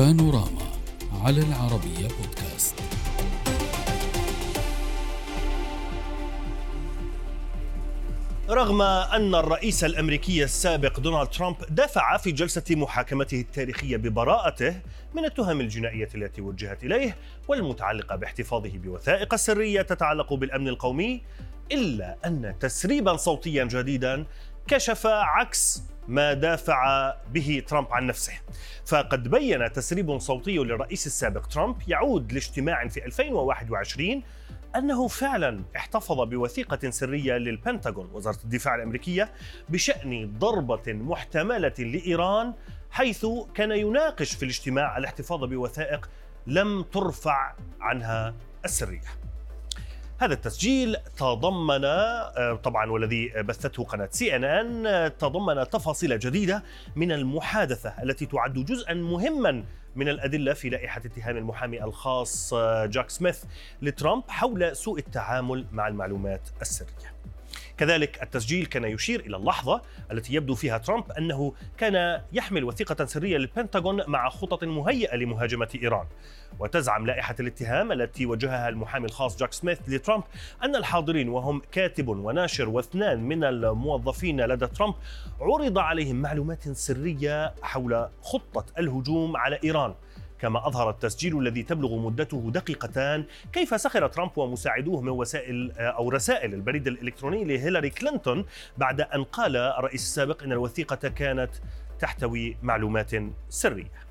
بانوراما على العربية بودكاست. رغم أن الرئيس الأمريكي السابق دونالد ترامب دافع في جلسة محاكمته التاريخية ببراءته من التهم الجنائية التي وجهت إليه والمتعلقة باحتفاظه بوثائق سرية تتعلق بالأمن القومي إلا أن تسريبا صوتيا جديدا كشف عكس ما دافع به ترامب عن نفسه. فقد بين تسريب صوتي للرئيس السابق ترامب يعود لاجتماع في 2021 أنه فعلا احتفظ بوثيقة سرية للبنتاغون وزارة الدفاع الأمريكية بشأن ضربة محتملة لإيران حيث كان يناقش في الاجتماع الاحتفاظ بوثائق لم ترفع عنها السرية. هذا التسجيل تضمن آه، طبعا والذي بثته قناة سي إن إن تضمن تفاصيل جديدة من المحادثة التي تعد جزءا مهما من الأدلة في لائحة اتهام المحامي الخاص آه، جاك سميث لترامب حول سوء التعامل مع المعلومات السرية. كذلك التسجيل كان يشير إلى اللحظة التي يبدو فيها ترامب أنه كان يحمل وثيقة سرية للبنتاغون مع خطط مهيئة لمهاجمة إيران. وتزعم لائحة الاتهام التي وجهها المحامي الخاص جاك سميث لترامب أن الحاضرين وهم كاتب وناشر واثنان من الموظفين لدى ترامب عرض عليهم معلومات سرية حول خطة الهجوم على إيران. كما أظهر التسجيل الذي تبلغ مدته دقيقتان كيف سخر ترامب ومساعدوه من وسائل أو رسائل البريد الإلكتروني لهيلاري كلينتون بعد أن قال الرئيس السابق أن الوثيقة كانت تحتوي معلومات سرية.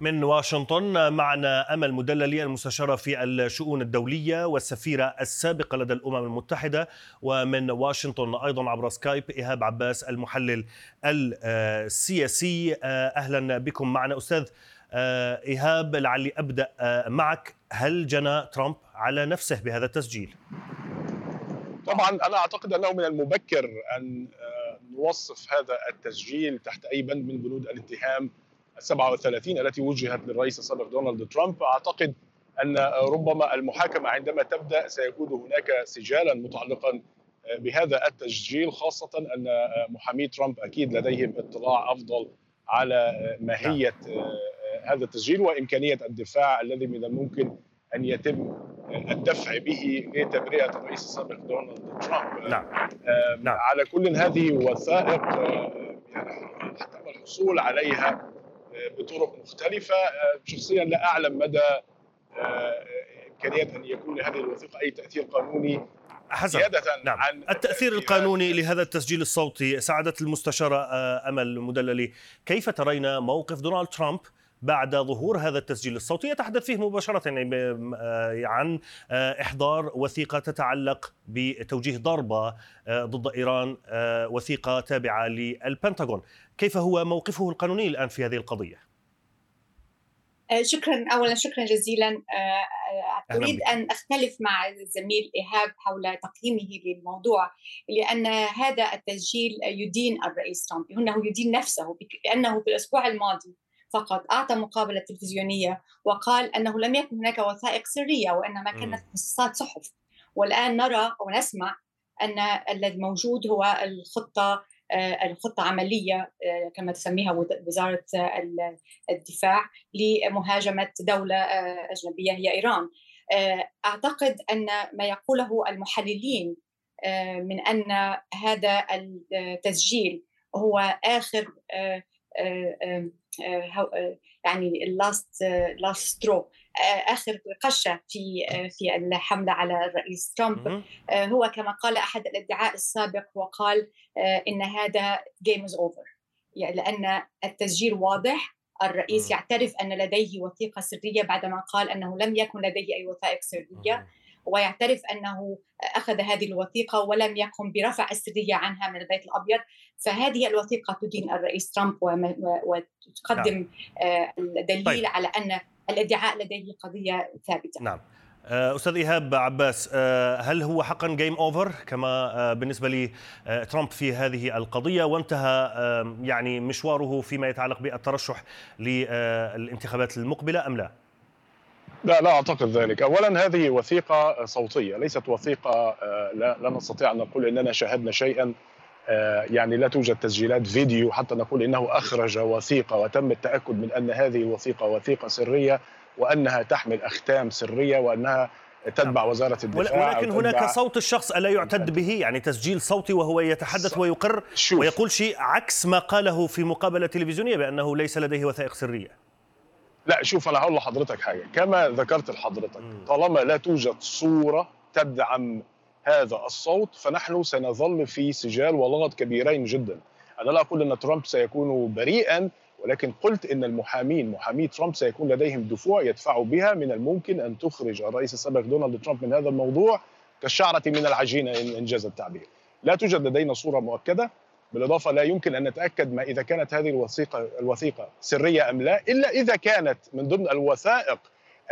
من واشنطن معنا أمل مدللي المستشاره في الشؤون الدولية والسفيرة السابقة لدى الأمم المتحدة ومن واشنطن أيضا عبر سكايب إيهاب عباس المحلل السياسي أهلا بكم. معنا أستاذ آه، إيهاب لعلي أبدأ آه، معك هل جنى ترامب على نفسه بهذا التسجيل؟ طبعا أنا أعتقد أنه من المبكر أن آه، نوصف هذا التسجيل تحت أي بند من بنود الاتهام ال 37 التي وجهت للرئيس السابق دونالد ترامب أعتقد أن ربما المحاكمة عندما تبدأ سيكون هناك سجالا متعلقا بهذا التسجيل خاصة أن محامي ترامب أكيد لديهم اطلاع أفضل على ماهية هذا التسجيل وإمكانية الدفاع الذي من الممكن أن يتم الدفع به لتبرئة الرئيس السابق دونالد ترامب نعم. نعم. على كل هذه وثائق آه يعني تم الحصول عليها بطرق مختلفة شخصيا لا أعلم مدى إمكانية أن يكون لهذه الوثيقة أي تأثير قانوني حسن نعم. عن التأثير القانوني لهذا التسجيل الصوتي سعادة المستشارة أمل مدللي كيف ترين موقف دونالد ترامب بعد ظهور هذا التسجيل الصوتي يتحدث فيه مباشرة يعني آه، عن آه، إحضار وثيقة تتعلق بتوجيه ضربة آه، ضد إيران وثيقة تابعة للبنتاغون. كيف هو موقفه القانوني الآن في هذه القضية؟ شكرا. اولا شكرا جزيلا. أريد أن أختلف مع الزميل إيهاب حول تقييمه للموضوع لأن هذا التسجيل يدين الرئيس ترامب انه يدين نفسه لأنه في الأسبوع الماضي فقط أعطى مقابلة تلفزيونية وقال أنه لم يكن هناك وثائق سرية وإنما كانت حصصات صحف. والآن نرى ونسمع أن الذي موجود هو الخطة آه، الخطة عملية آه، كما تسميها وزارة الدفاع لمهاجمة دولة آه، أجنبية هي إيران. أعتقد أن ما يقوله المحللين من أن هذا التسجيل هو آخر آه، آه، يعني اللاست last straw آخر قشة في آه، في الحملة على الرئيس ترامب. هو كما قال أحد الأدعاء السابق وقال إن هذا game is over يعني لأن التسجيل واضح الرئيس يعترف أن لديه وثيقة سرية بعدما قال أنه لم يكن لديه أي وثائق سرية. ويعترف أنه أخذ هذه الوثيقة ولم يقم برفع السرية عنها من البيت الأبيض فهذه الوثيقة تدين الرئيس ترامب وتقدم نعم. آه، دليل طيب. على أن الادعاء لديه قضية ثابتة نعم آه، أستاذ إيهاب عباس آه، هل هو حقا game over كما بالنسبة لترامب في هذه القضية وانتهى يعني مشواره فيما يتعلق بالترشح للانتخابات المقبلة أم لا؟ لا لا أعتقد ذلك، اولا هذه وثيقة صوتية ليست وثيقة لا, لا نستطيع أن نقول إننا شاهدنا شيئا يعني لا توجد تسجيلات فيديو حتى نقول إنه أخرج وثيقة وتم التأكد من أن هذه الوثيقة وثيقة سرية وأنها تحمل أختام سرية وأنها تتبع نعم. وزارة الدفاع ولكن هناك صوت الشخص ألا يعتد به يعني تسجيل صوتي وهو يتحدث ويقر. ويقول شيء عكس ما قاله في مقابلة تلفزيونية بأنه ليس لديه وثائق سرية لا شوف أنا هقول لحضرتك حاجة. كما ذكرت لحضرتك طالما لا توجد صورة تدعم هذا الصوت فنحن سنظل في سجال ولغط كبيرين جدا. أنا لا أقول إن ترامب سيكون بريئا ولكن قلت إن المحامين محامي ترامب سيكون لديهم دفوع يدفعوا بها من الممكن أن تخرج الرئيس السابق دونالد ترامب من هذا الموضوع كالشعرة من العجينة ان إنجاز التعبير. لا توجد لدينا صورة مؤكدة. بالإضافة لا يمكن أن نتأكد ما إذا كانت هذه الوثيقه الوثيقة سرية أم لا إلا إذا كانت من ضمن الوثائق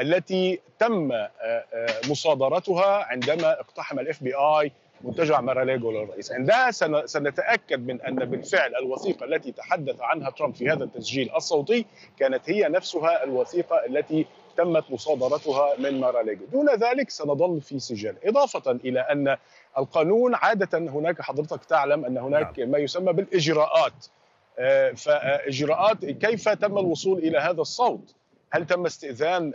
التي تم آه، آه، مصادرتها عندما اقتحم ال FBI منتجع مارالاجو للرئيس. عندها سنتأكد من أن بالفعل الوثيقة التي تحدث عنها ترامب في هذا التسجيل الصوتي كانت هي نفسها الوثيقة التي تمت مصادرتها من مارالاجو. دون ذلك سنظل في سجال إضافة إلى أن القانون عادة هناك حضرتك تعلم أن هناك نعم. ما يسمى بالإجراءات. آه، فإجراءات كيف تم الوصول إلى هذا الصوت؟ هل تم استئذان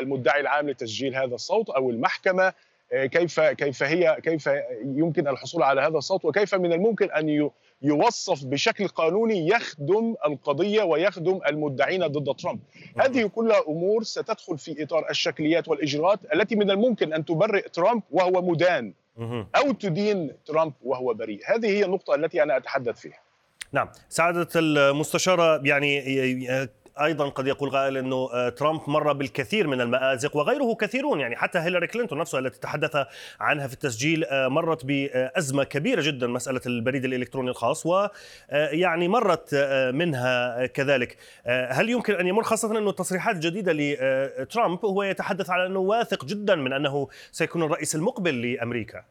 المدعي العام لتسجيل هذا الصوت أو المحكمة؟ كيف كيف هي كيف يمكن الحصول على هذا الصوت وكيف من الممكن أن يوصف بشكل قانوني يخدم القضية ويخدم المدعين ضد ترامب. هذه كلها أمور ستدخل في إطار الشكليات والإجراءات التي من الممكن أن تبرئ ترامب وهو مدان أو تدين ترامب وهو بريء. هذه هي النقطة التي أنا أتحدث فيها. نعم سعادة المستشارة يعني أيضا قد يقول قائل إنه آه، ترامب مر بالكثير من المآزق وغيره كثيرون. يعني حتى هيلاري كلينتون نفسها التي تحدث عنها في التسجيل آه، مرت بأزمة كبيرة جدا مسألة البريد الإلكتروني الخاص ويعني آه، مرت منها كذلك. هل يمكن أن يمر خاصة إنه التصريحات الجديدة لترامب هو يتحدث على إنه واثق جدا من أنه سيكون الرئيس المقبل لأمريكا؟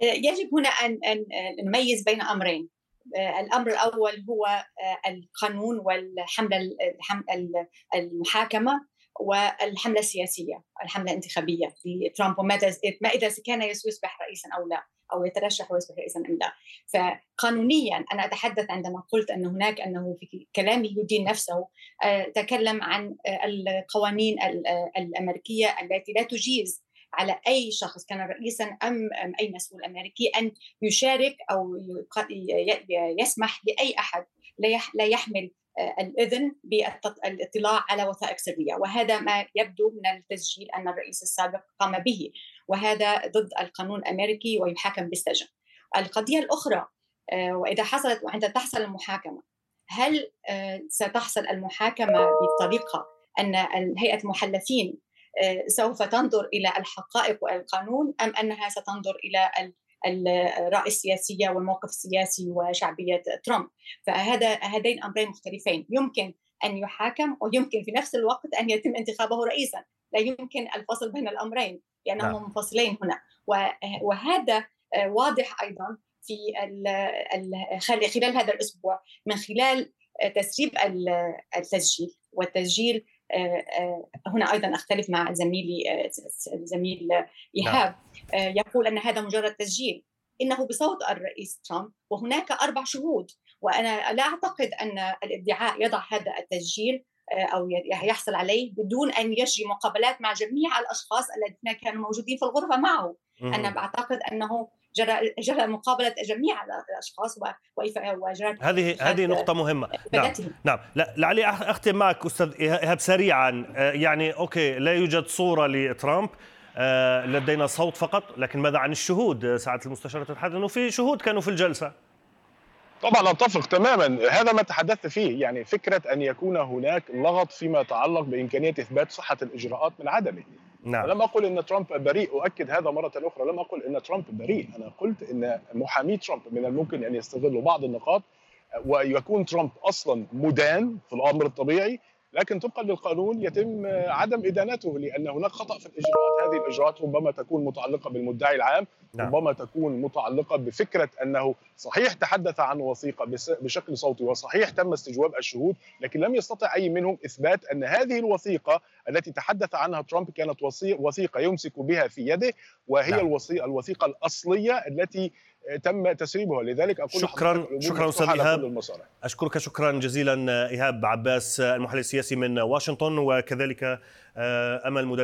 يجب هنا أن نميز بين أمرين. الأمر الأول هو آه، القانون والحملة المحاكمة والحملة السياسية الحملة الانتخابية لترامب ما إذا كان يصبح رئيسا أو لا أو يترشح ويصبح رئيسا أم لا. فقانونيا أنا أتحدث عندما قلت أن هناك أنه في كلامه يدين نفسه آه، تكلم عن القوانين الأمريكية التي لا تجيز على أي شخص كان رئيسا أم أي مسؤول أمريكي أن يشارك أو يسمح لأي أحد لا يحمل آه، الإذن بالاطلاع على وثائق سرية وهذا ما يبدو من التسجيل أن الرئيس السابق قام به وهذا ضد القانون الأمريكي ويحاكم بالسجن. القضية الأخرى آه، وإذا حصلت وعند تحصل المحاكمة هل آه، ستحصل المحاكمة بطريقة أن هيئة المحلفين سوف تنظر إلى الحقائق والقانون أم أنها ستنظر إلى الرأي السياسية والموقف السياسي وشعبية ترامب. فهذا هذين أمرين مختلفين. يمكن أن يحاكم ويمكن في نفس الوقت أن يتم انتخابه رئيسا. لا يمكن الفصل بين الأمرين لأنهم نعم. منفصلين هنا. وهذا آه، واضح أيضا في خلال هذا الأسبوع من خلال تسريب التسجيل. والتسجيل آه، آه، هنا أيضا أختلف مع زميلي آه، زميل إيهاب. نعم. يقول أن هذا مجرد تسجيل. إنه بصوت الرئيس ترامب وهناك أربع شهود. وأنا لا أعتقد أن الادعاء يضع هذا التسجيل أو يحصل عليه بدون أن يجري مقابلات مع جميع الأشخاص الذين كانوا موجودين في الغرفة معه. أنا بعتقد أنه جرى جرى مقابلة جميع الأشخاص وجرى هذه هذه نقطة مهمة. نعم نعم. لا لعلي أختم معك أستاذ إيهاب سريعا. آه، يعني أوكي لا يوجد صورة لترامب. آه، لدينا صوت فقط لكن ماذا عن الشهود؟ ساعة المستشارة تتحدث. انه في شهود كانوا في الجلسة. طبعا أتفق تماما. هذا ما تحدثت فيه. يعني فكرة أن يكون هناك لغط فيما يتعلق بإمكانية إثبات صحة الإجراءات من عدمه. نعم. لم أقل إن ترامب بريء. أؤكد هذا مرة أخرى لم أقل إن ترامب بريء. أنا قلت إن محامي ترامب من الممكن أن يستغلوا بعض النقاط ويكون ترامب أصلا مدان في الأمر الطبيعي. لكن طبقا للقانون يتم عدم إدانته لأن هناك خطأ في الإجراءات هذه الإجراءات ربما تكون متعلقة بالمدعي العام نعم. ربما تكون متعلقة بفكرة أنه صحيح تحدث عن وثيقة بشكل صوتي وصحيح تم استجواب الشهود لكن لم يستطع أي منهم إثبات أن هذه الوثيقة التي تحدث عنها ترامب كانت وثيقة يمسك بها في يده وهي نعم. الوثيقة الأصلية التي تم تسريبها. لذلك أقول شكرا شكرا أستاذ إيهاب. أشكرك شكرا جزيلا إيهاب عباس المحلل السياسي من واشنطن وكذلك أمل مدلل